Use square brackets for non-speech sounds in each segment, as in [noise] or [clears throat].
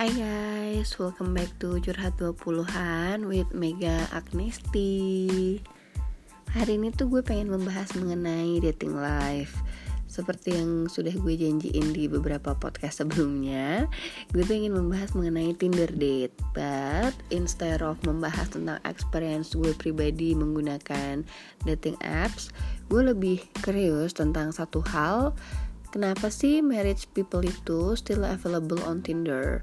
Hai guys, welcome back to Curhat 20-an with Mega Agnesti. Hari ini tuh gue pengen membahas mengenai dating life. Seperti yang sudah gue janjiin di beberapa podcast sebelumnya Gue pengen membahas mengenai Tinder date. But instead of membahas tentang experience gue pribadi menggunakan dating apps Gue lebih curious tentang satu hal. Kenapa sih marriage people itu still available on Tinder?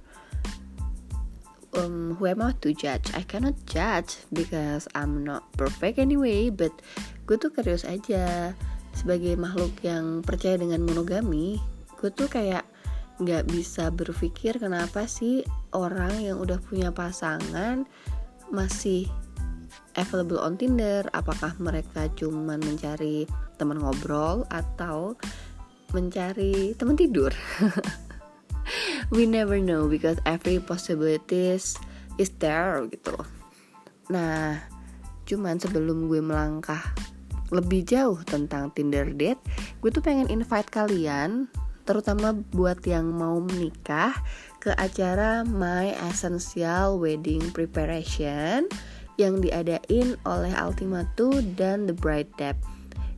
Um, who am I to judge? I cannot judge because I'm not perfect anyway. But gue tuh curious aja sebagai makhluk yang percaya dengan monogami. Gue tuh kayak nggak bisa berpikir kenapa sih orang yang udah punya pasangan masih available on Tinder. Apakah mereka cuman mencari teman ngobrol atau mencari teman tidur. [laughs] [laughs] We never know because every possibilities is there gitu. Nah, cuman sebelum gue melangkah lebih jauh tentang Tinder date, gue tuh pengen invite kalian terutama buat yang mau menikah ke acara My Essential Wedding Preparation yang diadain oleh Ultima 2 dan The Bride Dep.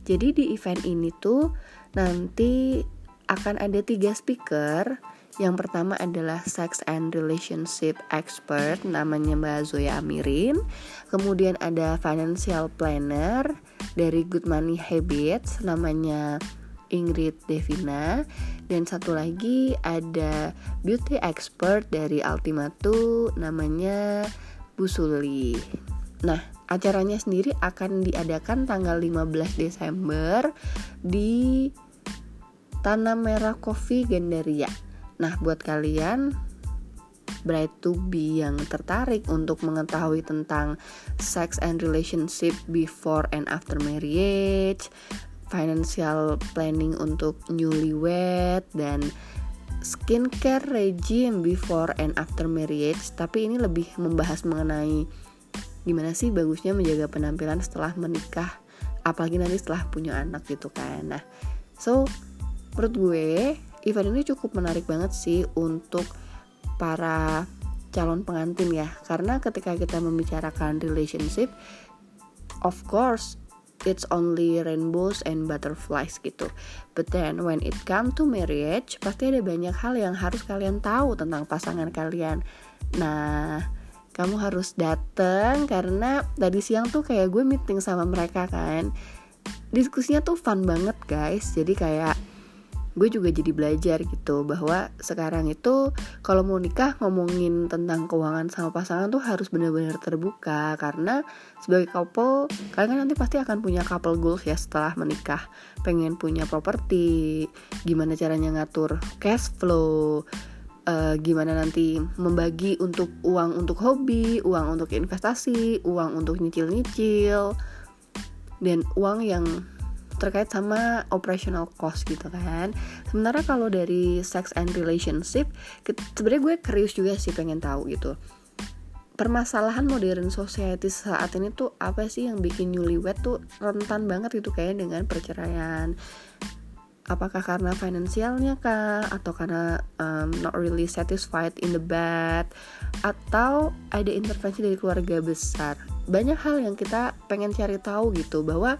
Jadi di event ini tuh Nanti akan ada tiga speaker. Yang pertama adalah sex and relationship expert namanya Mbak Zoya Amirin. Kemudian ada financial planner dari Good Money Habits namanya Ingrid Devina dan satu lagi ada beauty expert dari Ultimatu namanya Bu Suli. Nah, acaranya sendiri akan diadakan tanggal 15 Desember di Tanah Merah Coffee Gandaria. Nah, buat kalian bride to be yang tertarik untuk mengetahui tentang sex and relationship before and after marriage, financial planning untuk newlywed dan skincare regime before and after marriage, tapi ini lebih membahas mengenai gimana sih bagusnya menjaga penampilan setelah menikah apalagi nanti setelah punya anak gitu kan. Nah so menurut gue event ini cukup menarik banget sih untuk para calon pengantin ya karena ketika kita membicarakan relationship of course it's only rainbows and butterflies gitu. But then when it come to marriage, pasti ada banyak hal yang harus kalian tahu tentang pasangan kalian. Nah, kamu harus dateng karena tadi siang tuh kayak gue meeting sama mereka kan diskusinya tuh fun banget guys jadi kayak gue juga jadi belajar gitu bahwa sekarang itu kalau mau nikah ngomongin tentang keuangan sama pasangan tuh harus benar-benar terbuka. Karena sebagai couple kalian kan nanti pasti akan punya couple goals ya setelah menikah. Pengen punya properti gimana caranya ngatur cash flow uh, gimana nanti membagi untuk uang untuk hobi, uang untuk investasi, uang untuk nyicil-nyicil, dan uang yang terkait sama operational cost gitu kan. Sementara kalau dari sex and relationship, sebenarnya gue curious juga sih pengen tahu gitu. Permasalahan modern society saat ini tuh apa sih yang bikin newlywed tuh rentan banget gitu kayak dengan perceraian apakah karena finansialnya kah atau karena um, not really satisfied in the bed atau ada intervensi dari keluarga besar banyak hal yang kita pengen cari tahu gitu bahwa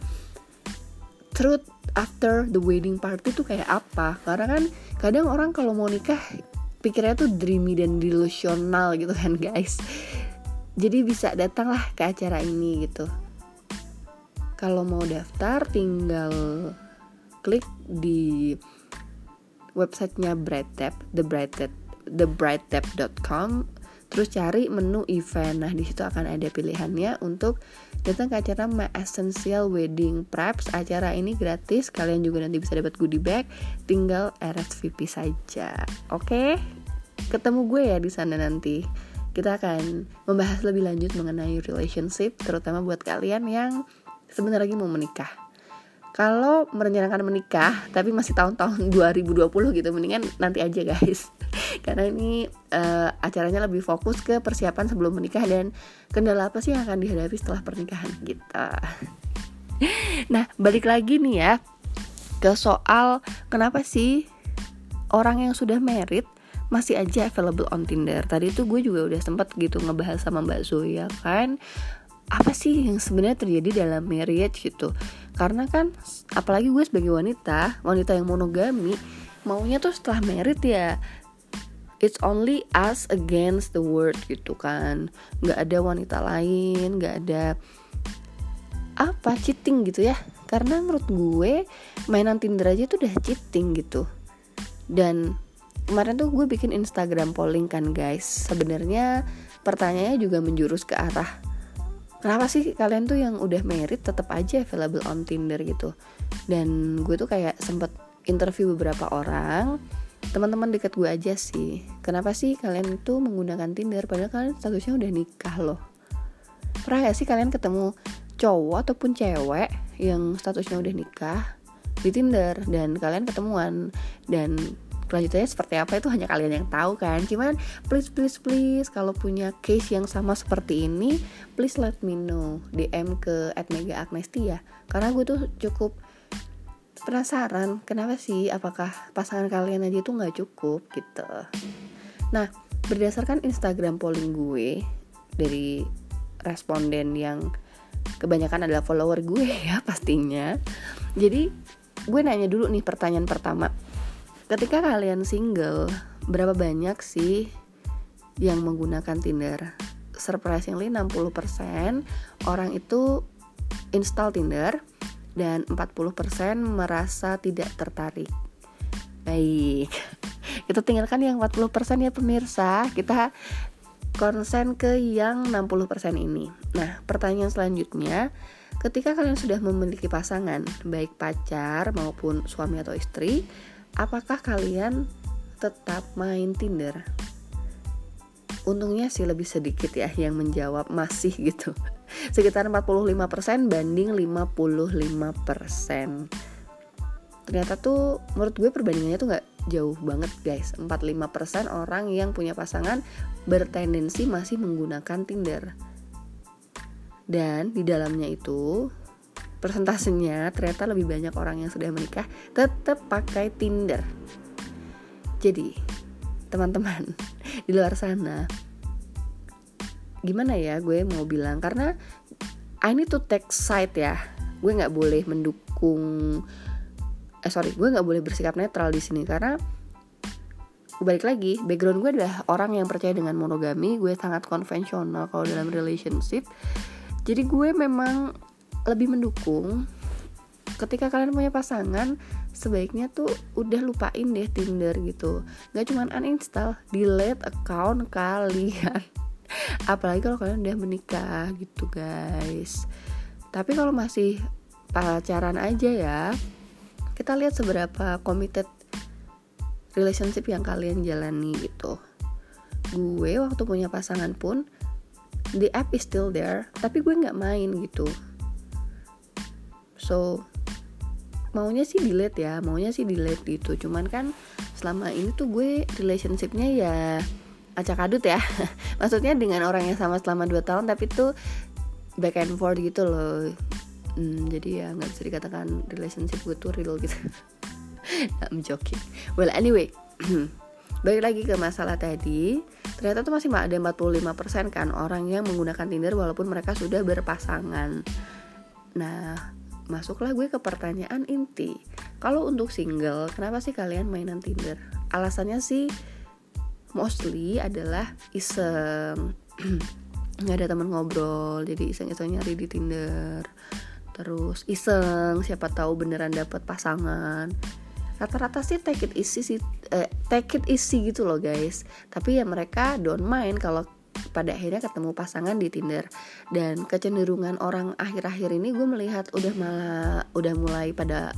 truth after the wedding party tuh kayak apa? Karena kan kadang orang kalau mau nikah pikirnya tuh dreamy dan delusional gitu kan guys. Jadi bisa datanglah ke acara ini gitu. Kalau mau daftar tinggal klik di websitenya Brightap, the Brightap, thebrightap.com terus cari menu event. Nah, di situ akan ada pilihannya untuk datang ke acara My Essential Wedding Preps. Acara ini gratis, kalian juga nanti bisa dapat goodie bag, tinggal RSVP saja. Oke? Ketemu gue ya di sana nanti. Kita akan membahas lebih lanjut mengenai relationship, terutama buat kalian yang sebentar lagi mau menikah kalau merencanakan menikah tapi masih tahun-tahun [laughs] 2020 gitu mendingan nanti aja guys [laughs] karena ini uh, acaranya lebih fokus ke persiapan sebelum menikah dan kendala apa sih yang akan dihadapi setelah pernikahan gitu [laughs] nah balik lagi nih ya ke soal kenapa sih orang yang sudah merit masih aja available on Tinder. Tadi tuh gue juga udah sempet gitu ngebahas sama Mbak Zoya kan? Apa sih yang sebenarnya terjadi dalam marriage gitu? Karena kan apalagi gue sebagai wanita wanita yang monogami maunya tuh setelah married ya it's only us against the world gitu kan. Nggak ada wanita lain nggak ada apa cheating gitu ya. Karena menurut gue mainan Tinder aja tuh udah cheating gitu. Dan kemarin tuh gue bikin Instagram polling kan guys. Sebenarnya pertanyaannya juga menjurus ke arah kenapa sih kalian tuh yang udah married tetap aja available on Tinder gitu? Dan gue tuh kayak sempet interview beberapa orang teman-teman dekat gue aja sih. Kenapa sih kalian tuh menggunakan Tinder? Padahal kalian statusnya udah nikah loh. Pernah gak sih kalian ketemu cowok ataupun cewek yang statusnya udah nikah di Tinder dan kalian ketemuan? Dan kelanjutannya seperti apa? Itu hanya kalian yang tahu kan? Cuman please please please kalau punya case yang sama seperti ini please let me know. DM ke @mega_agnestia karena gue tuh cukup penasaran kenapa sih? Apakah pasangan kalian aja itu nggak cukup gitu. Nah berdasarkan Instagram polling gue dari responden yang kebanyakan adalah follower gue [laughs] ya pastinya. Jadi gue nanya dulu nih pertanyaan pertama. Ketika kalian single berapa banyak sih yang menggunakan Tinder? Surprisingly 60% orang itu install Tinder dan 40% merasa tidak tertarik. Baik. [laughs] Kita tinggalkan yang 40% ya pemirsa. Kita konsen ke yang 60% ini. Nah pertanyaan selanjutnya. Ketika kalian sudah memiliki pasangan baik pacar maupun suami atau istri apakah kalian tetap main Tinder? Untungnya sih lebih sedikit ya yang menjawab masih gitu. Sekitar 45% banding 55%. Ternyata tuh menurut gue perbandingannya tuh gak jauh banget guys 45% orang yang punya pasangan bertendensi masih menggunakan Tinder Dan di dalamnya itu persentasenya ternyata lebih banyak orang yang sudah menikah tetap pakai Tinder. Jadi, teman-teman [laughs] di luar sana, gimana ya gue mau bilang karena I need to take side ya. Gue nggak boleh mendukung, eh sorry, gue nggak boleh bersikap netral di sini karena balik lagi background gue adalah orang yang percaya dengan monogami gue sangat konvensional kalau dalam relationship. Jadi gue memang lebih mendukung ketika kalian punya pasangan sebaiknya tuh udah lupain deh Tinder gitu. Nggak cuman uninstall delete account kalian apalagi kalau kalian udah menikah gitu guys. Tapi kalau masih pacaran aja ya kita lihat seberapa committed relationship yang kalian jalani gitu. Gue waktu punya pasangan pun the app is still there tapi gue nggak main gitu. So maunya sih delete ya maunya sih delete gitu. Cuman kan selama ini tuh gue relationshipnya ya acak adut ya. [laughs] Maksudnya dengan orang yang sama selama 2 tahun tapi tuh back and forth gitu loh. Hmm, jadi ya nggak bisa dikatakan relationship gue tuh real gitu. [laughs] I'm joking. Well anyway [clears throat] balik lagi ke masalah tadi. Ternyata tuh masih ada 45% kan orang yang menggunakan Tinder walaupun mereka sudah berpasangan. Nah masuklah gue ke pertanyaan inti. Kalau untuk single, kenapa sih kalian mainan Tinder? Alasannya sih mostly adalah iseng. [clears throat] nggak ada teman ngobrol, jadi iseng-iseng nyari di Tinder. Terus iseng, siapa tahu beneran dapet pasangan. Rata-rata sih take it easy sih, eh, take it easy gitu loh guys. Tapi ya mereka don't mind kalau pada akhirnya ketemu pasangan di Tinder dan kecenderungan orang akhir-akhir ini gue melihat udah malah udah mulai pada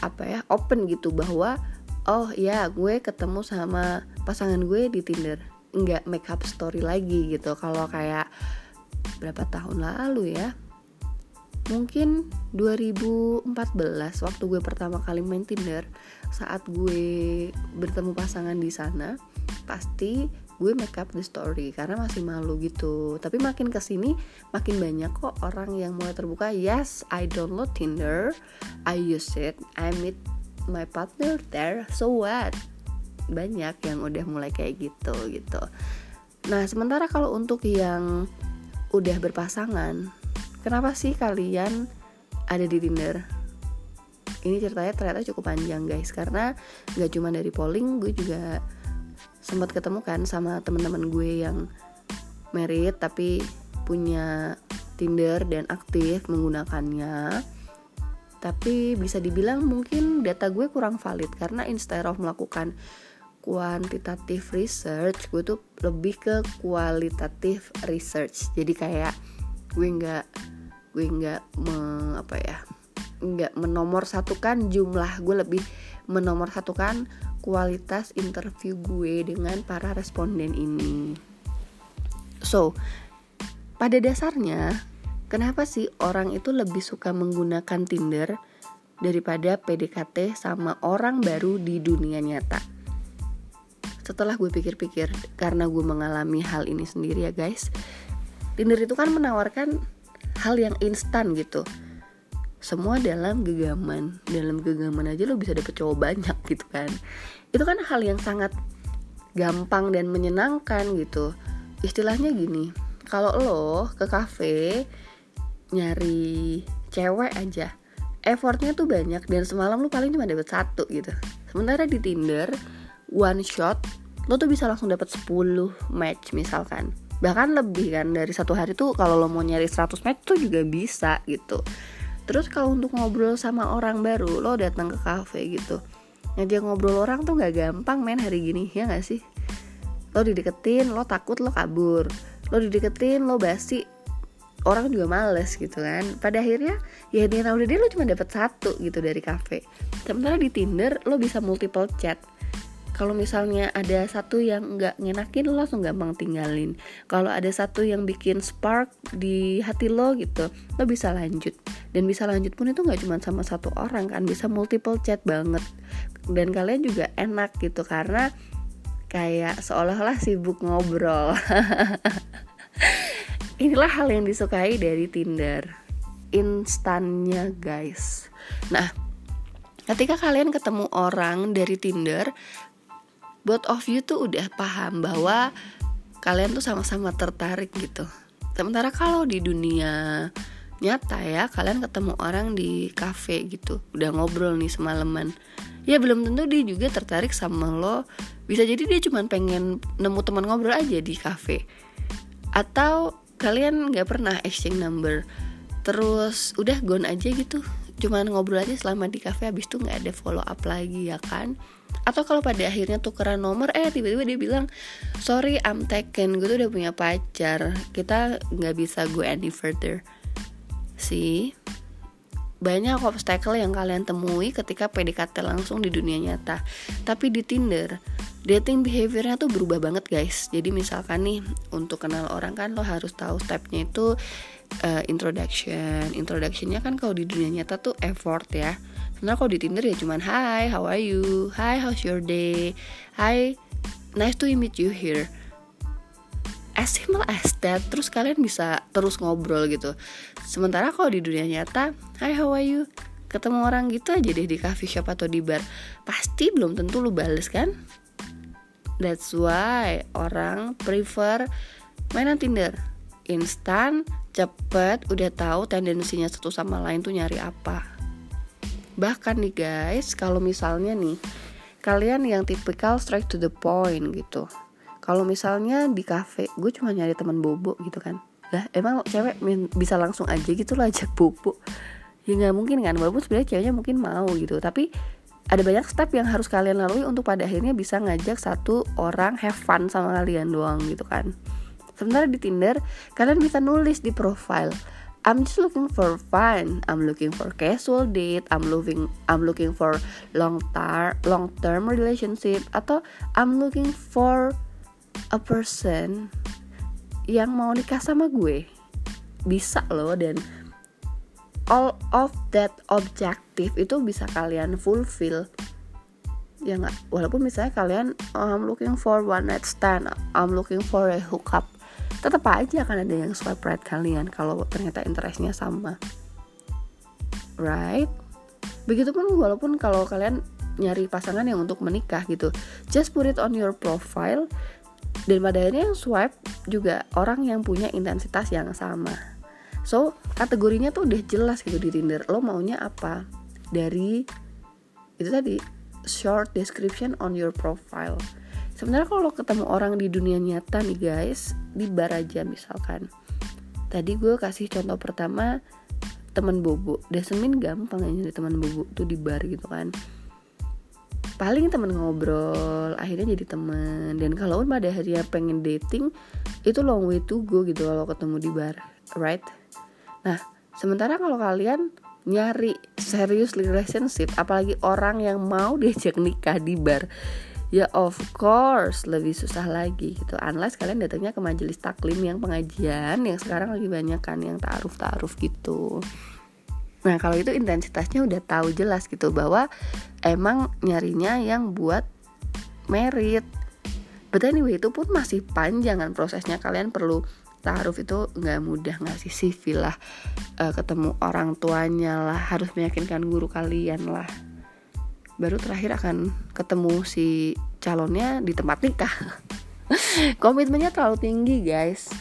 apa ya open gitu bahwa oh ya gue ketemu sama pasangan gue di Tinder. Nggak make up story lagi gitu. Kalau kayak berapa tahun lalu ya? Mungkin 2014 waktu gue pertama kali main Tinder saat gue bertemu pasangan di sana pasti gue make up the story karena masih malu gitu. Tapi makin ke sini makin banyak kok orang yang mulai terbuka yes I download Tinder I use it I meet my partner there so what? Banyak yang udah mulai kayak gitu gitu. Nah sementara kalau untuk yang udah berpasangan kenapa sih kalian ada di Tinder? Ini ceritanya ternyata cukup panjang guys karena gak cuma dari polling gue juga sempat ketemu kan sama teman-teman gue yang merit tapi punya Tinder dan aktif menggunakannya tapi bisa dibilang mungkin data gue kurang valid karena instead of melakukan kuantitatif research gue tuh lebih ke kualitatif research. Jadi kayak gue nggak gue nggak apa ya nggak menomor satukan jumlah gue lebih menomor satukan kualitas interview gue dengan para responden ini. So pada dasarnya kenapa sih orang itu lebih suka menggunakan Tinder daripada PDKT sama orang baru di dunia nyata? Setelah gue pikir-pikir karena gue mengalami hal ini sendiri ya guys Tinder itu kan menawarkan hal yang instan gitu. Semua dalam gegaman dalam gegaman aja lo bisa dapet cowok banyak [laughs] gitu kan. Itu kan hal yang sangat gampang dan menyenangkan gitu. Istilahnya gini kalau lo ke cafe nyari cewek aja. Effortnya tuh banyak dan semalam lo paling cuma dapet satu gitu. Sementara di Tinder one shot lo tuh bisa langsung dapet 10 match misalkan. Bahkan lebih kan dari satu hari tuh kalau lo mau nyari 100 match tuh juga bisa gitu. Terus kalau untuk ngobrol sama orang baru lo datang ke cafe gitu. Ngajak ngobrol orang tuh nggak gampang men hari gini ya nggak sih? Lo dideketin lo takut lo kabur. Lo dideketin lo basi orang juga males gitu kan. Pada akhirnya ya di udah dia lo cuma dapat satu gitu dari cafe sementara di Tinder lo bisa multiple chat. Kalau misalnya ada satu yang nggak ngenakin lo langsung gampang tinggalin. Kalau ada satu yang bikin spark di hati lo gitu lo bisa lanjut. Dan bisa lanjut pun itu nggak cuma sama satu orang kan bisa multiple chat banget. Dan kalian juga enak gitu karena kayak seolah-olah sibuk ngobrol [laughs] inilah hal yang disukai dari Tinder instannya guys nah ketika kalian ketemu orang dari Tinder both of you tuh udah paham bahwa kalian tuh sama-sama tertarik gitu. Sementara kalau di dunia nyata ya, kalian ketemu orang di cafe gitu, udah ngobrol nih semalaman. Ya belum tentu dia juga tertarik sama lo. Bisa jadi dia cuma pengen nemu teman ngobrol aja di cafe. Atau kalian nggak pernah exchange number. Terus udah gone aja gitu. Cuman ngobrol aja selama di cafe habis itu nggak ada follow up lagi ya kan atau kalau pada akhirnya tukeran nomor eh tiba-tiba dia bilang sorry I'm taken gue tuh udah punya pacar kita nggak bisa go any further sih banyak obstacle yang kalian temui ketika PDKT langsung di dunia nyata tapi di Tinder dating behaviornya tuh berubah banget guys jadi misalkan nih untuk kenal orang kan lo harus tahu stepnya itu uh, introduction introductionnya kan kalau di dunia nyata tuh effort ya Sebenarnya kalau di Tinder ya cuman Hi, how are you? Hi, how's your day? Hi, nice to meet you here. As simple as that, terus kalian bisa terus ngobrol gitu. Sementara kalau di dunia nyata, Hi, how are you? Ketemu orang gitu aja deh di coffee shop atau di bar. Pasti belum tentu lu bales kan? That's why orang prefer mainan Tinder. Instan, cepet, udah tahu tendensinya satu sama lain tuh nyari apa. Bahkan nih guys kalau misalnya nih kalian yang tipikal straight to the point gitu. Kalau misalnya di cafe gue cuma nyari teman bobo gitu kan. Lah emang cewek bisa langsung aja gitu lah ajak bobo? Ya nggak mungkin kan walaupun sebenarnya ceweknya mungkin mau gitu. Tapi ada banyak step yang harus kalian lalui untuk pada akhirnya bisa ngajak satu orang have fun sama kalian doang gitu kan sementara di Tinder kalian bisa nulis di profile I'm just looking for fun. I'm looking for casual date. I'm looking I'm looking for long term long term relationship atau I'm looking for a person yang mau nikah sama gue. Bisa loh dan all of that objective itu bisa kalian fulfill. Ya nggak? Walaupun misalnya kalian oh, I'm looking for one night stand I'm looking for a hookup. Tetap aja akan ada yang swipe right kalian kalau ternyata interestnya sama. Right? Begitupun walaupun kalau kalian nyari pasangan yang untuk menikah gitu just put it on your profile dan pada akhirnya yang swipe juga orang yang punya intensitas yang sama so kategorinya tuh udah jelas gitu di Tinder. Lo maunya apa? Dari itu tadi short description on your profile. Sebenarnya kalau ketemu orang di dunia nyata nih guys di bar aja misalkan. Tadi gue kasih contoh pertama teman bobo. Desmin gampang aja jadi teman bobo tuh di bar gitu kan. Paling temen ngobrol akhirnya jadi temen dan kalau pada akhirnya pengen dating itu long way to go gitu kalau ketemu di bar right nah sementara kalau kalian nyari serius relationship apalagi orang yang mau diajak nikah di bar ya of course lebih susah lagi gitu. Unless kalian datangnya ke majelis taklim yang pengajian yang sekarang lagi banyak kan yang taaruf taaruf gitu. Nah kalau itu intensitasnya udah tahu jelas gitu bahwa emang nyarinya yang buat merit. But anyway itu pun masih panjang kan prosesnya. Kalian perlu taaruf itu nggak mudah ngasih CV lah uh, ketemu orang tuanya lah harus meyakinkan guru kalian lah. Baru terakhir akan ketemu si calonnya di tempat nikah. [laughs] Komitmennya terlalu tinggi guys.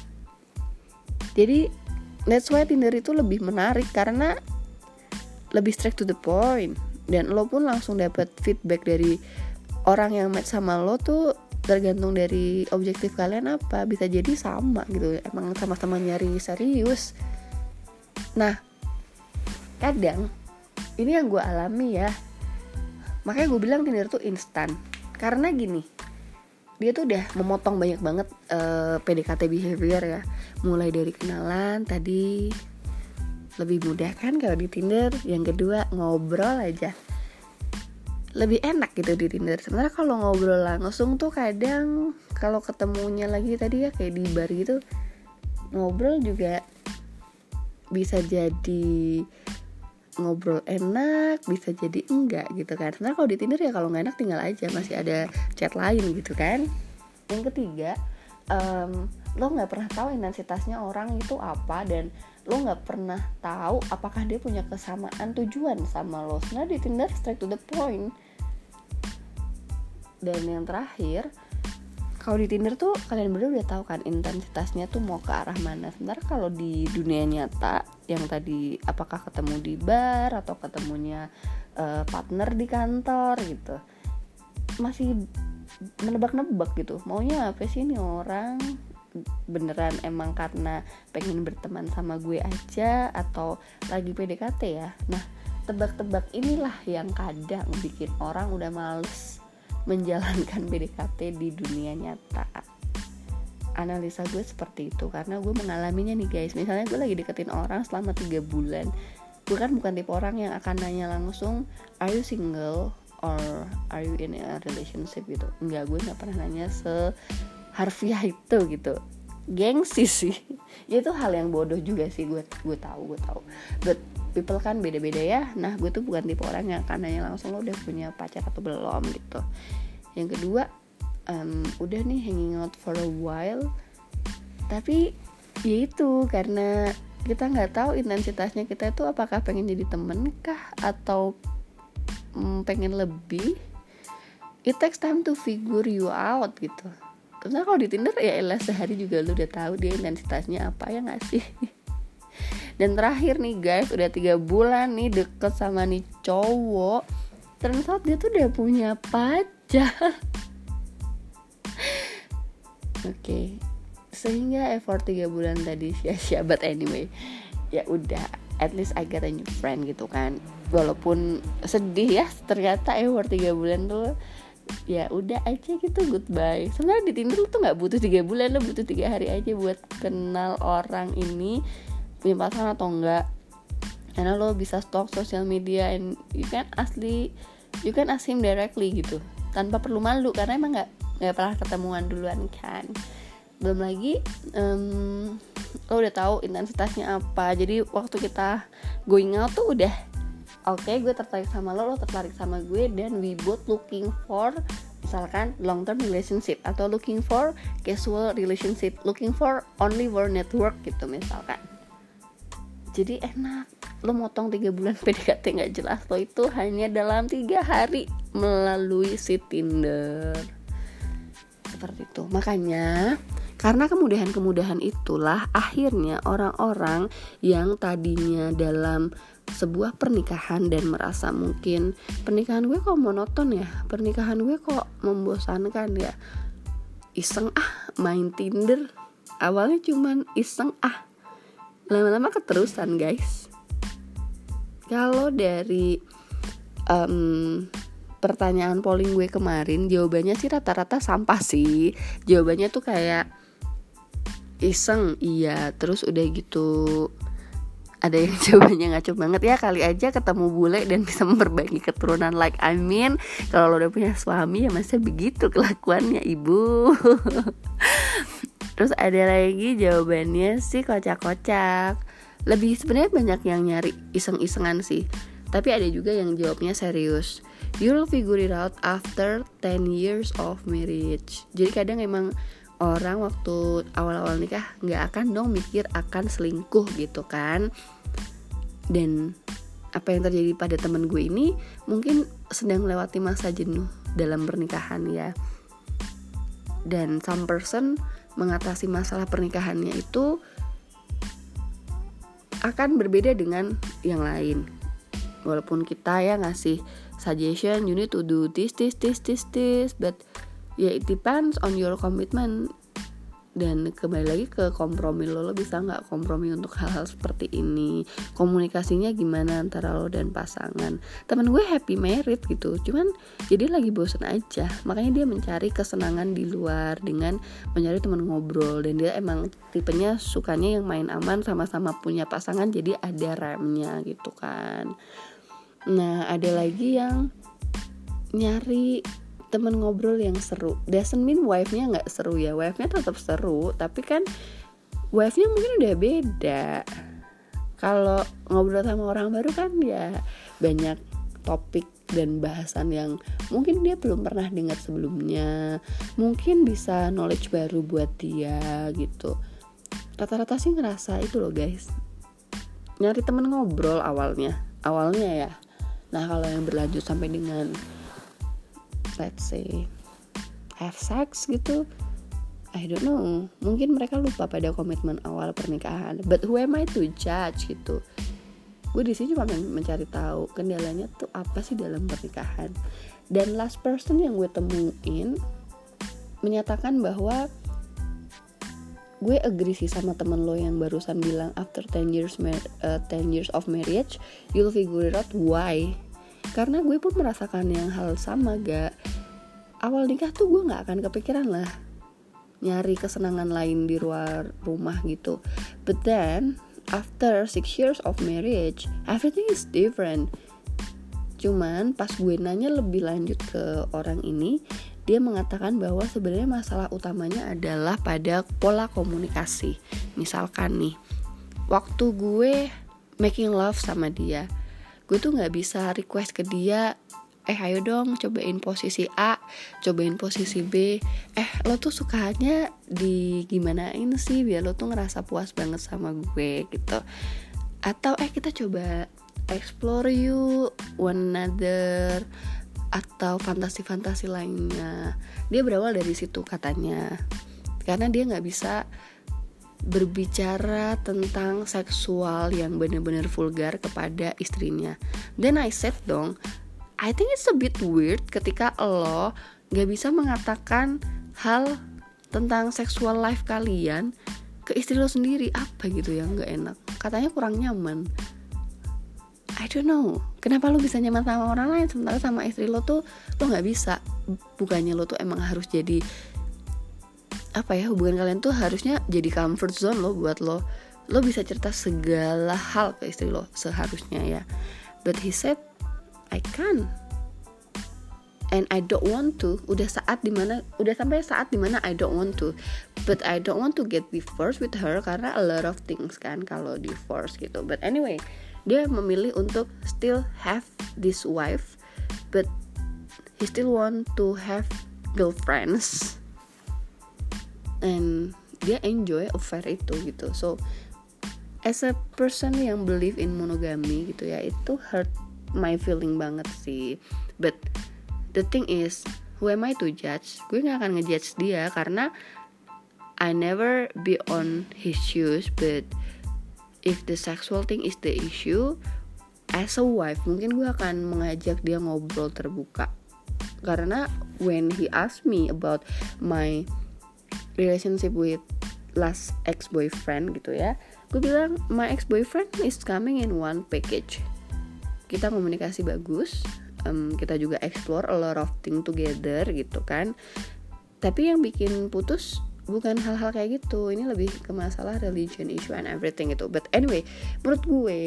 Jadi that's why Tinder itu lebih menarik karena lebih straight to the point. Dan lo pun langsung dapat feedback dari orang yang match sama lo tuh tergantung dari objektif kalian apa bisa jadi sama gitu. Emang sama-sama nyari serius. Nah kadang ini yang gue alami ya. Makanya gue bilang Tinder tuh instan. Karena gini dia tuh udah memotong banyak banget uh, eh, PDKT behavior ya. Mulai dari kenalan tadi lebih mudah kan kalau di Tinder. Yang kedua ngobrol aja lebih enak gitu di Tinder. Sebenarnya kalau ngobrol langsung tuh kadang kalau ketemunya lagi tadi ya kayak di bar gitu ngobrol juga bisa jadi ngobrol enak bisa jadi enggak gitu kan. Sebenarnya kalau di Tinder ya kalau nggak enak tinggal aja masih ada chat lain gitu kan. Yang ketiga um, lo nggak pernah tahu intensitasnya orang itu apa dan lo nggak pernah tahu apakah dia punya kesamaan tujuan sama lo. Sebenarnya di Tinder straight to the point dan yang terakhir kalau di Tinder tuh kalian berdua udah tahu kan intensitasnya tuh mau ke arah mana. Sebenarnya kalau di dunia nyata yang tadi apakah ketemu di bar atau ketemunya uh, partner di kantor gitu. Masih menebak-nebak gitu. Maunya apa sih ini orang? beneran emang karena pengen berteman sama gue aja atau lagi PDKT ya. Nah, tebak-tebak inilah yang kadang bikin orang udah males menjalankan PDKT di dunia nyata. Analisa gue seperti itu karena gue mengalaminya nih guys. Misalnya gue lagi deketin orang selama tiga bulan gue kan bukan tipe orang yang akan nanya langsung are you single or are you in a relationship? gitu. Enggak gue nggak pernah nanya se harfiah itu gitu. Gengsi sih. [laughs] Itu hal yang bodoh juga sih gue gue tahu gue tahu. But people kan beda-beda ya. Nah gue tuh bukan tipe orang yang akan langsung lo udah punya pacar atau belum? gitu. Yang kedua um, udah nih hanging out for a while. Tapi ya itu karena kita nggak tahu intensitasnya kita itu apakah pengen jadi temen kah atau um, pengen lebih. It takes time to figure you out gitu. Karena kalau di Tinder ya elah sehari juga lu udah tahu dia intensitasnya apa ya nggak sih [laughs] dan terakhir nih guys udah tiga bulan nih deket sama nih cowok. Ternyata dia tuh udah punya pacar. [laughs] Oke okay. sehingga effort tiga bulan tadi sia-sia. But anyway ya udah at least I get a new friend gitu kan. Walaupun sedih ya ternyata effort tiga bulan tuh ya udah aja gitu goodbye. Sebenarnya di Tinder tuh nggak butuh tiga bulan lo butuh tiga hari aja buat kenal orang ini punya pasangan atau enggak. Karena lo bisa stalk sosial media and you can asli you can ask him directly gitu. Tanpa perlu malu karena emang nggak nggak pernah ketemuan duluan kan. Belum lagi um, lo udah tahu intensitasnya apa. Jadi waktu kita going out tuh udah oke okay, gue tertarik sama lo lo tertarik sama gue dan we both looking for misalkan long term relationship atau looking for casual relationship looking for only for network gitu misalkan jadi enak. Lo motong tiga bulan [laughs] PDKT nggak jelas. Lo itu hanya dalam tiga hari melalui si Tinder. Seperti itu. Makanya karena kemudahan-kemudahan itulah akhirnya orang-orang yang tadinya dalam sebuah pernikahan dan merasa mungkin pernikahan gue kok monoton ya pernikahan gue kok membosankan ya iseng ah main Tinder. Awalnya cuman iseng ah lama-lama keterusan guys. Kalau dari um, pertanyaan polling gue kemarin jawabannya sih rata-rata sampah sih. Jawabannya tuh kayak iseng iya. Terus udah gitu ada yang [laughs] jawabannya ngaco banget. Ya kali aja ketemu bule dan bisa memperbaiki keturunan like I mean kalau lo udah punya suami ya masa begitu kelakuannya ibu [laughs] terus ada lagi jawabannya sih kocak-kocak. Lebih sebenarnya banyak yang nyari iseng-isengan sih. Tapi ada juga yang jawabnya serius. You'll figure it out after 10 years of marriage. Jadi kadang emang orang waktu awal-awal nikah nggak akan dong mikir akan selingkuh gitu kan. Dan apa yang terjadi pada temen gue ini mungkin sedang melewati masa jenuh dalam pernikahan ya. Dan some person mengatasi masalah pernikahannya itu akan berbeda dengan yang lain. Walaupun kita ya ngasih suggestion you need to do this this this this this but ya it depends on your commitment dan kembali lagi ke kompromi lo lo bisa nggak kompromi untuk hal-hal seperti ini? Komunikasinya gimana antara lo dan pasangan? Temen gue happy married gitu cuman jadi lagi bosen aja. Makanya dia mencari kesenangan di luar dengan mencari teman ngobrol. Dan dia emang tipenya sukanya yang main aman sama-sama punya pasangan jadi ada remnya gitu kan. Nah ada lagi yang nyari temen ngobrol yang seru. Doesn't mean wife-nya nggak seru ya. Wife-nya tetap seru tapi kan wife-nya mungkin udah beda. Kalau ngobrol sama orang baru kan ya banyak topik dan bahasan yang mungkin dia belum pernah dengar sebelumnya. Mungkin bisa knowledge baru buat dia gitu. Rata-rata sih ngerasa itu loh guys. Nyari temen ngobrol awalnya. Awalnya ya. Nah kalau yang berlanjut sampai dengan let's say have sex gitu I don't know. Mungkin mereka lupa pada komitmen awal pernikahan. But who am I to judge gitu? Gue di sini cuma mencari tahu kendalanya tuh apa sih dalam pernikahan. Dan last person yang gue temuin menyatakan bahwa gue agree sih sama temen lo yang barusan bilang after 10 years uh, 10 years of marriage you'll figure out why karena gue pun merasakan yang hal sama gak awal nikah tuh gue nggak akan kepikiran lah nyari kesenangan lain di luar rumah gitu. But then after six years of marriage everything is different. Cuman pas gue nanya lebih lanjut ke orang ini dia mengatakan bahwa sebenarnya masalah utamanya adalah pada pola komunikasi. Misalkan nih waktu gue making love sama dia gue tuh nggak bisa request ke dia eh ayo dong cobain posisi A cobain posisi B. Eh lo tuh sukanya di gimanain sih biar lo tuh ngerasa puas banget sama gue gitu. Atau eh kita coba explore you one another atau fantasi-fantasi lainnya. Dia berawal dari situ katanya. Karena dia nggak bisa berbicara tentang seksual yang benar-benar vulgar kepada istrinya. Then I said dong, I think it's a bit weird ketika lo gak bisa mengatakan hal tentang seksual life kalian ke istri lo sendiri apa gitu yang gak enak. Katanya kurang nyaman. I don't know kenapa lo bisa nyaman sama orang lain sementara sama istri lo tuh lo nggak bisa bukannya lo tuh emang harus jadi apa ya hubungan kalian tuh harusnya jadi comfort zone lo buat lo. Lo bisa cerita segala hal ke istri lo seharusnya ya. But he said I can and I don't want to. Udah saat di mana udah sampai saat di mana I don't want to. But I don't want to get divorced with her karena a lot of things kan kalau divorce gitu. But anyway dia memilih untuk still have this wife but he still want to have girlfriends and dia enjoy affair itu gitu. So as a person yang believe in monogamy gitu ya itu hurt my feeling banget sih. But the thing is who am I to judge? Gue gak akan ngejudge dia karena I never be on his shoes but if the sexual thing is the issue as a wife mungkin gue akan mengajak dia ngobrol terbuka. Karena when he asked me about my relationship with last ex boyfriend gitu ya. Gue bilang my ex boyfriend is coming in one package. Kita komunikasi bagus um, kita juga explore a lot of thing together gitu kan. Tapi yang bikin putus bukan hal-hal kayak gitu. Ini lebih ke masalah religion issue and everything itu but anyway menurut gue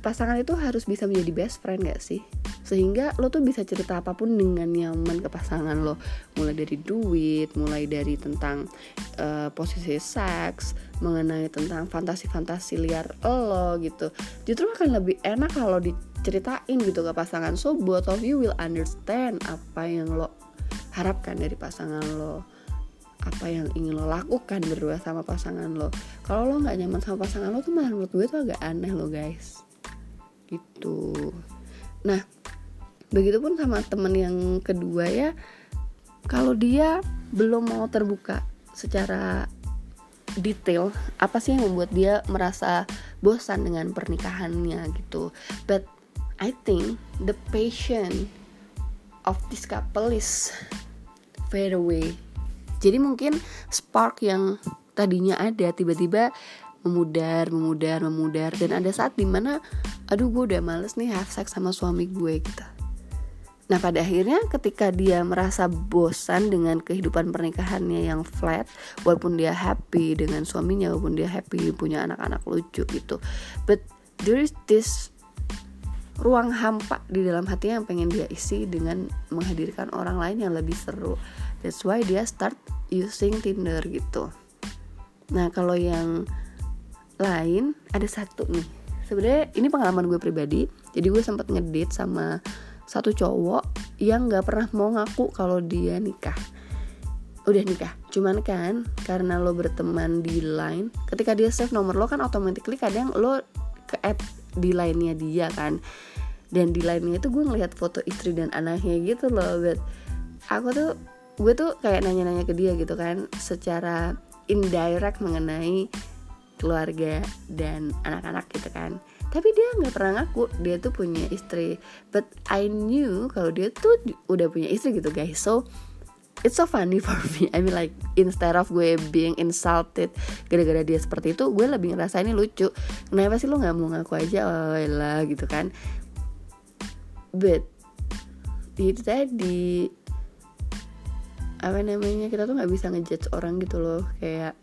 pasangan itu harus bisa menjadi best friend gak sih? Sehingga lo tuh bisa cerita apa pun dengan nyaman ke pasangan lo. Mulai dari duit mulai dari tentang uh, posisi seks mengenai tentang fantasi-fantasi liar lo gitu. Justru akan lebih enak kalau diceritain gitu ke pasangan. So both of you will understand apa yang lo harapkan dari pasangan lo. Apa yang ingin lo lakukan berdua sama pasangan lo. Kalau lo nggak nyaman sama pasangan lo tuh malah menurut gue tuh agak aneh lo guys gitu. Nah begitupun sama temen yang kedua ya kalau dia belum mau terbuka secara detail apa sih yang membuat dia merasa bosan dengan pernikahannya gitu? But I think the passion of this couple is fade away. Jadi mungkin spark yang tadinya ada tiba-tiba memudar, memudar, memudar. Dan ada saat di mana aduh gue udah males nih have sex sama suami gue gitu. Nah pada akhirnya ketika dia merasa bosan dengan kehidupan pernikahannya yang flat Walaupun dia happy dengan suaminya Walaupun dia happy punya anak-anak lucu gitu But there is this ruang hampa di dalam hatinya yang pengen dia isi dengan menghadirkan orang lain yang lebih seru. That's why dia start using Tinder gitu. Nah kalau yang lain ada satu nih sebenarnya ini pengalaman gue pribadi. Jadi gue sempat ngedate sama satu cowok yang nggak pernah mau ngaku kalau dia nikah. Udah nikah. Cuman kan karena lo berteman di line ketika dia save nomor lo kan automatically kadang lo ke add di line-nya dia kan. Dan di line-nya itu gue ngeliat foto istri dan anaknya gitu loh but aku tuh gue tuh kayak nanya-nanya ke dia gitu kan secara indirect mengenai keluarga dan anak-anak gitu kan. Tapi dia nggak pernah ngaku dia tuh punya istri. But I knew kalau dia tuh udah punya istri gitu guys. So it's so funny [laughs] for me. I mean like instead of gue being insulted gara-gara dia seperti itu gue lebih ngerasa ini lucu. Kenapa sih lo nggak mau ngaku aja? Oh lah gitu kan. But itu tadi. Apa namanya kita tuh nggak bisa ngejudge orang gitu loh. Kayak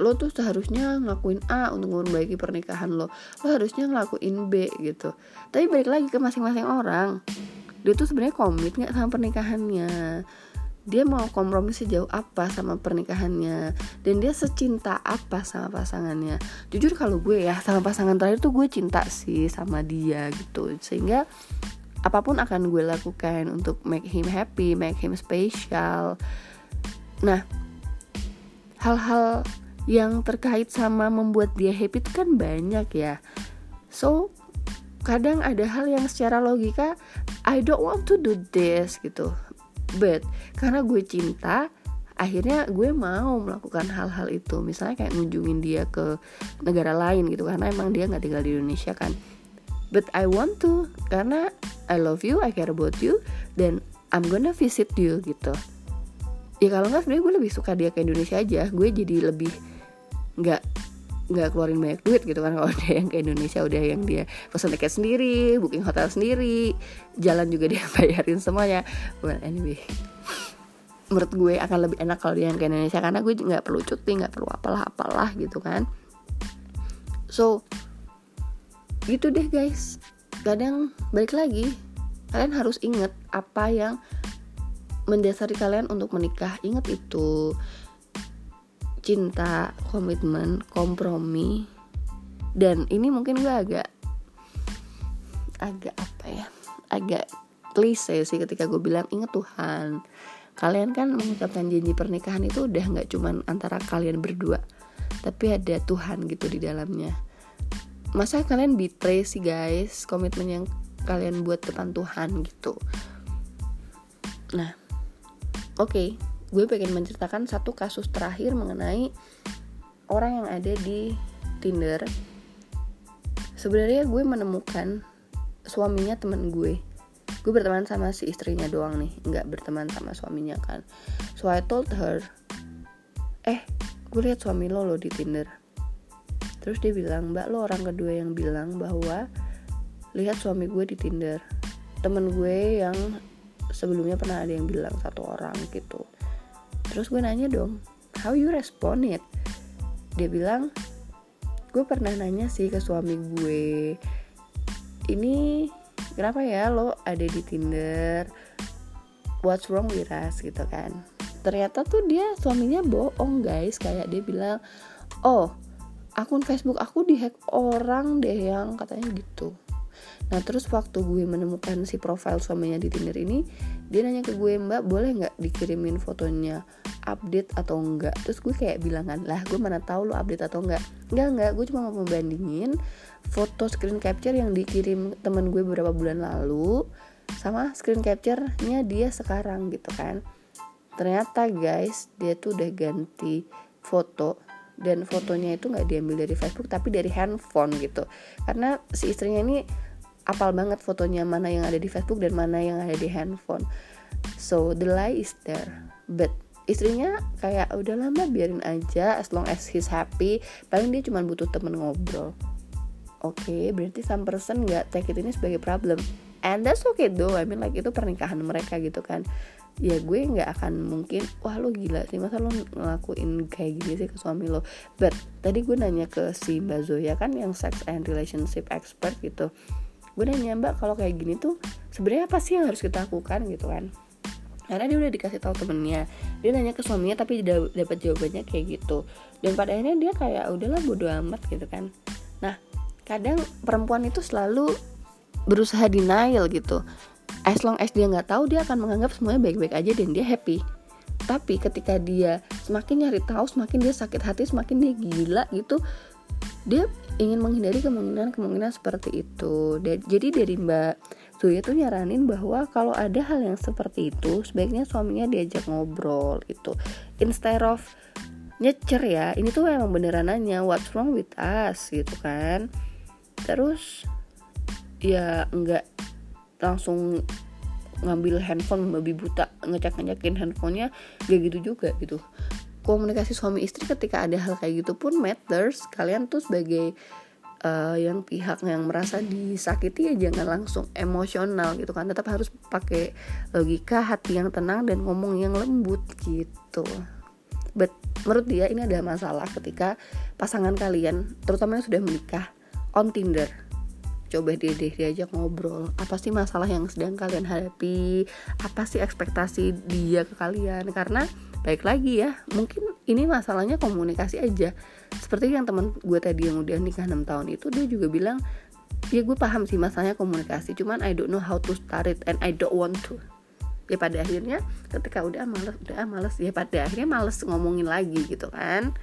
lo tuh seharusnya ngelakuin A untuk memperbaiki pernikahan lo. Lo harusnya ngelakuin B gitu. Tapi balik lagi ke masing-masing orang. Dia tuh sebenarnya komit nggak sama pernikahannya? Dia mau kompromi sejauh apa sama pernikahannya? Dan dia secinta apa sama pasangannya? Jujur kalau gue ya sama pasangan terakhir tuh gue cinta sih sama dia gitu. Sehingga apa pun akan gue lakukan untuk make him happy make him special. Nah hal-hal yang terkait sama membuat dia happy itu kan banyak ya. So kadang ada hal yang secara logika I don't want to do this gitu. But karena gue cinta akhirnya gue mau melakukan hal-hal itu. Misalnya kayak ngunjungin dia ke negara lain gitu karena emang dia nggak tinggal di Indonesia kan. But I want to karena I love you I care about you dan I'm gonna visit you gitu. Ya kalau nggak sebenarnya gue lebih suka dia ke Indonesia aja. Gue jadi lebih nggak nggak keluarin banyak duit gitu kan. [laughs] Kalau dia yang ke Indonesia udah yang dia pesan tiket sendiri booking hotel sendiri jalan juga dia [laughs] bayarin semuanya. Well anyway. Menurut gue akan lebih enak kalau dia yang ke Indonesia karena gue nggak perlu cuti nggak perlu apalah apalah gitu kan. So gitu deh guys. Kadang balik lagi kalian harus inget apa yang mendasari kalian untuk menikah. Inget itu cinta, komitmen, kompromi. Dan ini mungkin gue agak agak apa ya agak klise sih ketika gue bilang inget Tuhan. Kalian kan mengucapkan janji pernikahan itu udah nggak cuman antara kalian berdua tapi ada Tuhan gitu di dalamnya. Masa kalian betray sih guys komitmen yang kalian buat depan Tuhan gitu? Nah oke. okay, gue pengen menceritakan satu kasus terakhir mengenai orang yang ada di Tinder. Sebenarnya gue menemukan suaminya temen gue. Gue berteman sama si istrinya doang nih nggak berteman sama suaminya kan. So I told her eh gue lihat suami lo lo di Tinder. Terus dia bilang mbak lo orang kedua yang bilang bahwa lihat suami gue di Tinder. Temen gue yang sebelumnya pernah ada yang bilang satu orang gitu terus gue nanya dong how you respond it? Dia bilang gue pernah nanya sih ke suami gue ini kenapa ya lo ada di Tinder? What's wrong with us gitu kan. Ternyata tuh dia suaminya bohong guys. Kayak dia bilang oh akun Facebook aku dihack orang deh yang katanya gitu Nah terus waktu gue menemukan si profil suaminya di Tinder ini Dia nanya ke gue mbak boleh nggak dikirimin fotonya update atau enggak Terus gue kayak bilang kan lah gue mana tahu lo update atau enggak Enggak enggak gue cuma mau membandingin foto screen capture yang dikirim temen gue beberapa bulan lalu Sama screen capture-nya dia sekarang gitu kan. Ternyata guys dia tuh udah ganti foto dan fotonya itu nggak diambil dari Facebook tapi dari handphone gitu. Karena si istrinya ini apal banget fotonya mana yang ada di Facebook dan mana yang ada di handphone. So the lie is there. But istrinya kayak udah lama biarin aja as long as he's happy. Paling dia cuma butuh temen ngobrol. Oke okay, berarti some person nggak take it ini sebagai problem. And that's okay though I mean like itu pernikahan mereka gitu kan. Ya gue nggak akan mungkin wah lo gila sih masa lo ngelakuin kayak gini sih ke suami lo? But tadi gue nanya ke si Mbak Zoya kan yang sex and relationship expert gitu gue nanya mbak kalau kayak gini tuh sebenarnya apa sih yang harus kita lakukan? Gitu kan. Karena dia udah dikasih tahu temennya. Dia nanya ke suaminya tapi dapat jawabannya kayak gitu. Dan pada akhirnya dia kayak udahlah bodo amat gitu kan. Nah kadang perempuan itu selalu berusaha denial gitu. As long as dia nggak tahu dia akan menganggap semuanya baik-baik aja dan dia happy. Tapi ketika dia semakin nyari tahu semakin dia sakit hati semakin dia gila gitu dia ingin menghindari kemungkinan-kemungkinan seperti itu. Jadi dari Mbak Zoya tuh nyaranin bahwa kalau ada hal yang seperti itu, sebaiknya suaminya diajak ngobrol gitu. Instead of nyecer ya, ini tuh emang beneran nanya what's wrong with us gitu kan. Terus ya nggak langsung ngambil handphone babi buta ngecek ngecekin handphonenya gak gitu juga gitu komunikasi suami istri ketika ada hal kayak gitu pun matters. Kalian tuh sebagai uh, yang pihak yang merasa disakiti ya jangan langsung emosional gitu kan. Tetap harus pakai logika hati yang tenang dan ngomong yang lembut gitu. But menurut dia ini ada masalah ketika pasangan kalian terutama yang sudah menikah on Tinder. Coba dia deh diajak ngobrol apa sih masalah yang sedang kalian hadapi? Apa sih ekspektasi dia ke kalian? Karena baik lagi ya mungkin ini masalahnya komunikasi aja. Seperti yang teman gue tadi yang udah nikah 6 tahun itu dia juga bilang ya gue paham sih masalahnya komunikasi cuman I don't know how to start it and I don't want to. Ya pada akhirnya ketika udah males udah males ya pada akhirnya males ngomongin lagi gitu kan.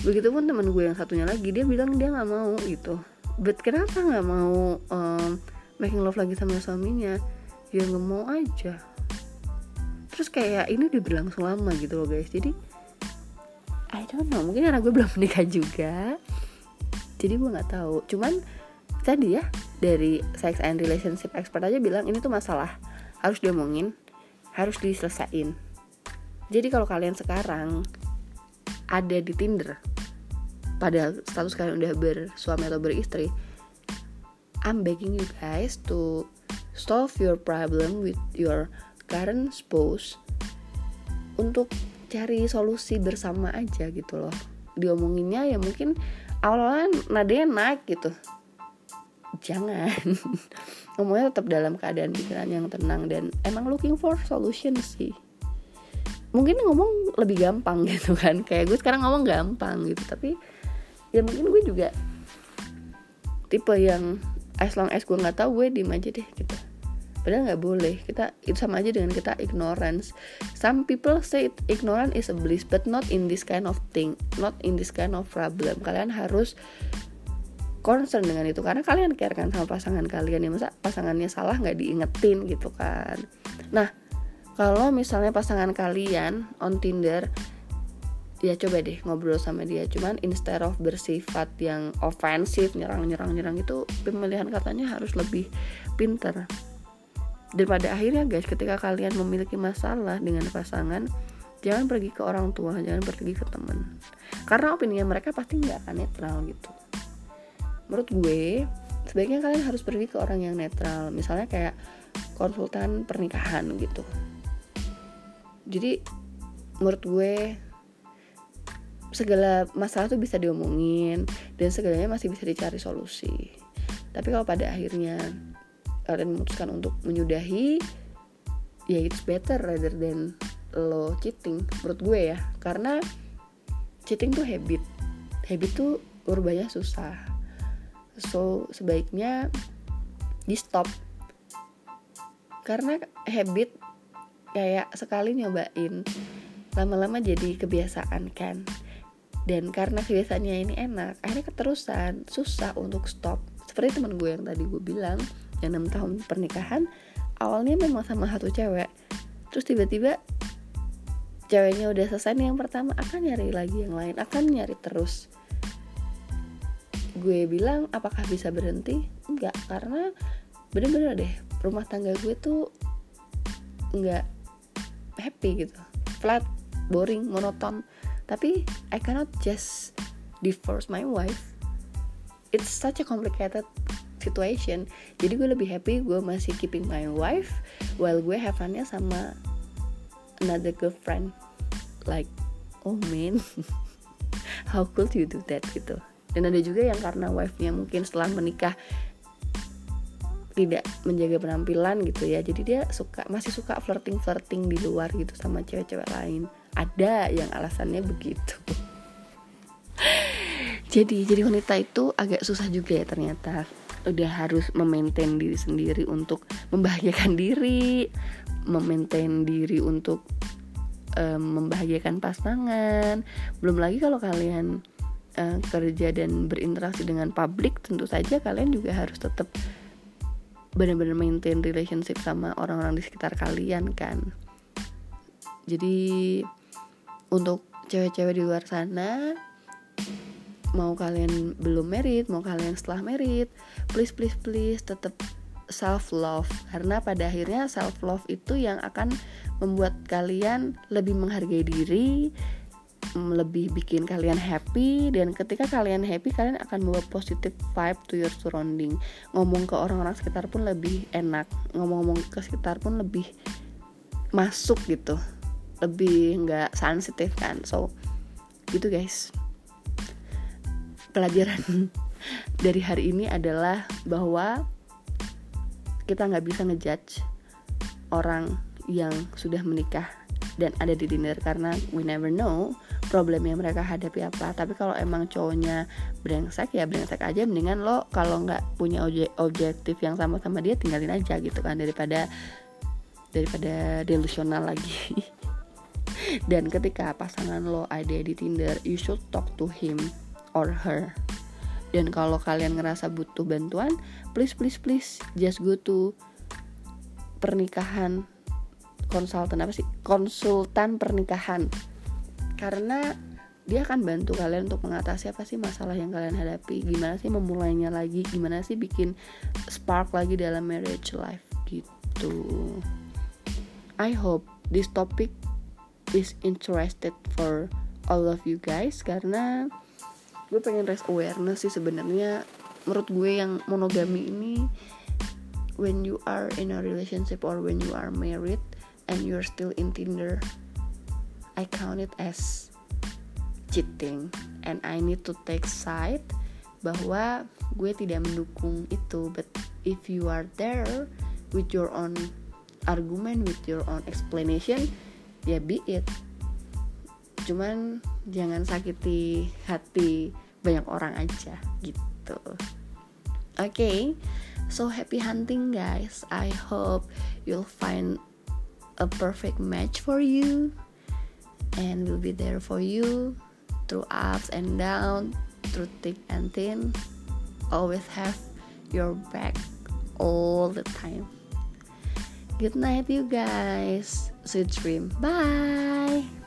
Begitupun teman gue yang satunya lagi dia bilang dia nggak mau gitu. But kenapa nggak mau um, making love lagi sama suaminya? Ya nggak mau aja terus kayak ini udah berlangsung lama gitu loh guys. Jadi I don't know. Mungkin karena gue [laughs] belum menikah juga. Jadi gue nggak tahu. Cuman tadi ya dari sex and relationship expert aja bilang ini tuh masalah harus diomongin harus diselesain jadi kalau kalian sekarang ada di Tinder pada status kalian udah bersuami atau beristri I'm begging you guys to solve your problem with your current spouse untuk cari solusi bersama aja gitu loh. Diomonginnya ya mungkin awalnya nadanya naik gitu. Jangan. [laughs] Ngomongnya tetap dalam keadaan pikiran yang tenang dan emang looking for solution sih. Mungkin ngomong lebih gampang [laughs] gitu kan. Kayak gue sekarang ngomong gampang gitu. Tapi ya mungkin gue juga tipe yang as long as gue nggak tahu gue diem aja deh gitu padahal nggak boleh. Kita itu sama aja dengan kita ignorance. Some people say ignorance is a bliss but not in this kind of thing not in this kind of problem. Kalian harus concern dengan itu karena kalian care kan sama pasangan kalian ya. Masa pasangannya salah nggak diingetin gitu kan? Nah kalau misalnya pasangan kalian on Tinder ya coba deh ngobrol sama dia. Cuman instead of bersifat yang ofensif nyerang nyerang nyerang itu pemilihan katanya harus lebih pinter dan pada akhirnya guys ketika kalian memiliki masalah dengan pasangan jangan pergi ke orang tua jangan pergi ke teman. Karena opini mereka pasti nggak akan netral gitu. Menurut gue sebaiknya kalian harus pergi ke orang yang netral. Misalnya kayak konsultan pernikahan gitu. Jadi menurut gue segala masalah tuh bisa diomongin dan segalanya masih bisa dicari solusi. Tapi kalau pada akhirnya kalian memutuskan untuk menyudahi ya it's better rather than lo cheating menurut gue ya. Karena cheating tuh habit. Habit tuh urubahnya susah. So sebaiknya di stop. Karena habit kayak sekali nyobain lama-lama jadi kebiasaan kan. Dan karena kebiasaannya ini enak akhirnya keterusan susah untuk stop. Seperti teman gue yang tadi gue bilang yang 6 tahun pernikahan awalnya memang sama satu cewek. Terus tiba-tiba ceweknya udah selesai nih yang pertama akan nyari lagi yang lain akan nyari terus. Gue bilang apakah bisa berhenti? Enggak karena bener-bener deh rumah tangga gue tuh enggak happy gitu. Flat boring monoton. Tapi I cannot just divorce my wife. It's such a complicated situation. Jadi gue lebih happy gue masih keeping my wife while gue have funnya sama another girlfriend. Like oh man [laughs] how could you do that gitu? Dan ada juga yang karena wife-nya mungkin setelah menikah tidak menjaga penampilan gitu ya. Jadi dia suka masih suka flirting flirting di luar gitu sama cewek-cewek lain. Ada yang alasannya begitu. [laughs] Jadi jadi wanita itu agak susah juga ya ternyata udah harus memaintain diri sendiri untuk membahagiakan diri memaintain diri untuk um, membahagiakan pasangan. Belum lagi kalau kalian uh, kerja dan berinteraksi dengan publik tentu saja kalian juga harus tetap benar-benar maintain relationship sama orang-orang di sekitar kalian kan? Jadi untuk cewek-cewek di luar sana mau kalian belum merit mau kalian setelah merit please please please tetap self love karena pada akhirnya self love itu yang akan membuat kalian lebih menghargai diri lebih bikin kalian happy dan ketika kalian happy kalian akan membawa positive vibe to your surrounding. Ngomong ke orang-orang sekitar pun lebih enak ngomong-ngomong ke sekitar pun lebih masuk gitu lebih nggak sensitif kan. So gitu guys pelajaran [laughs] dari hari ini adalah bahwa kita nggak bisa ngejudge orang yang sudah menikah dan ada di dinner karena we never know problem yang mereka hadapi apa. Tapi kalau emang cowoknya brengsek ya brengsek aja. Mendingan lo kalau nggak punya objektif yang sama sama dia tinggalin aja gitu kan daripada daripada delusional lagi. [laughs] Dan ketika pasangan lo ada di Tinder you should talk to him or her. Dan kalau kalian ngerasa butuh bantuan please please please just go to pernikahan konsultan apa sih? Konsultan pernikahan. Karena dia akan bantu kalian untuk mengatasi apa sih masalah yang kalian hadapi. Gimana sih memulainya lagi? Gimana sih bikin spark lagi dalam marriage life? Gitu. I hope this topic is interested for all of you guys karena gue pengen raise awareness sih sebenarnya. Menurut gue yang monogami ini when you are in a relationship or when you are married and you're still in Tinder I count it as cheating. And I need to take side bahwa gue tidak mendukung itu. But if you are there with your own argument with your own explanation ya be it cuman jangan sakiti hati banyak orang aja gitu. Oke okay. so happy hunting guys. I hope you'll find a perfect match for you and will be there for you through ups and downs through thick and thin. Always have your back all the time. Good night you guys. Sweet dream. Bye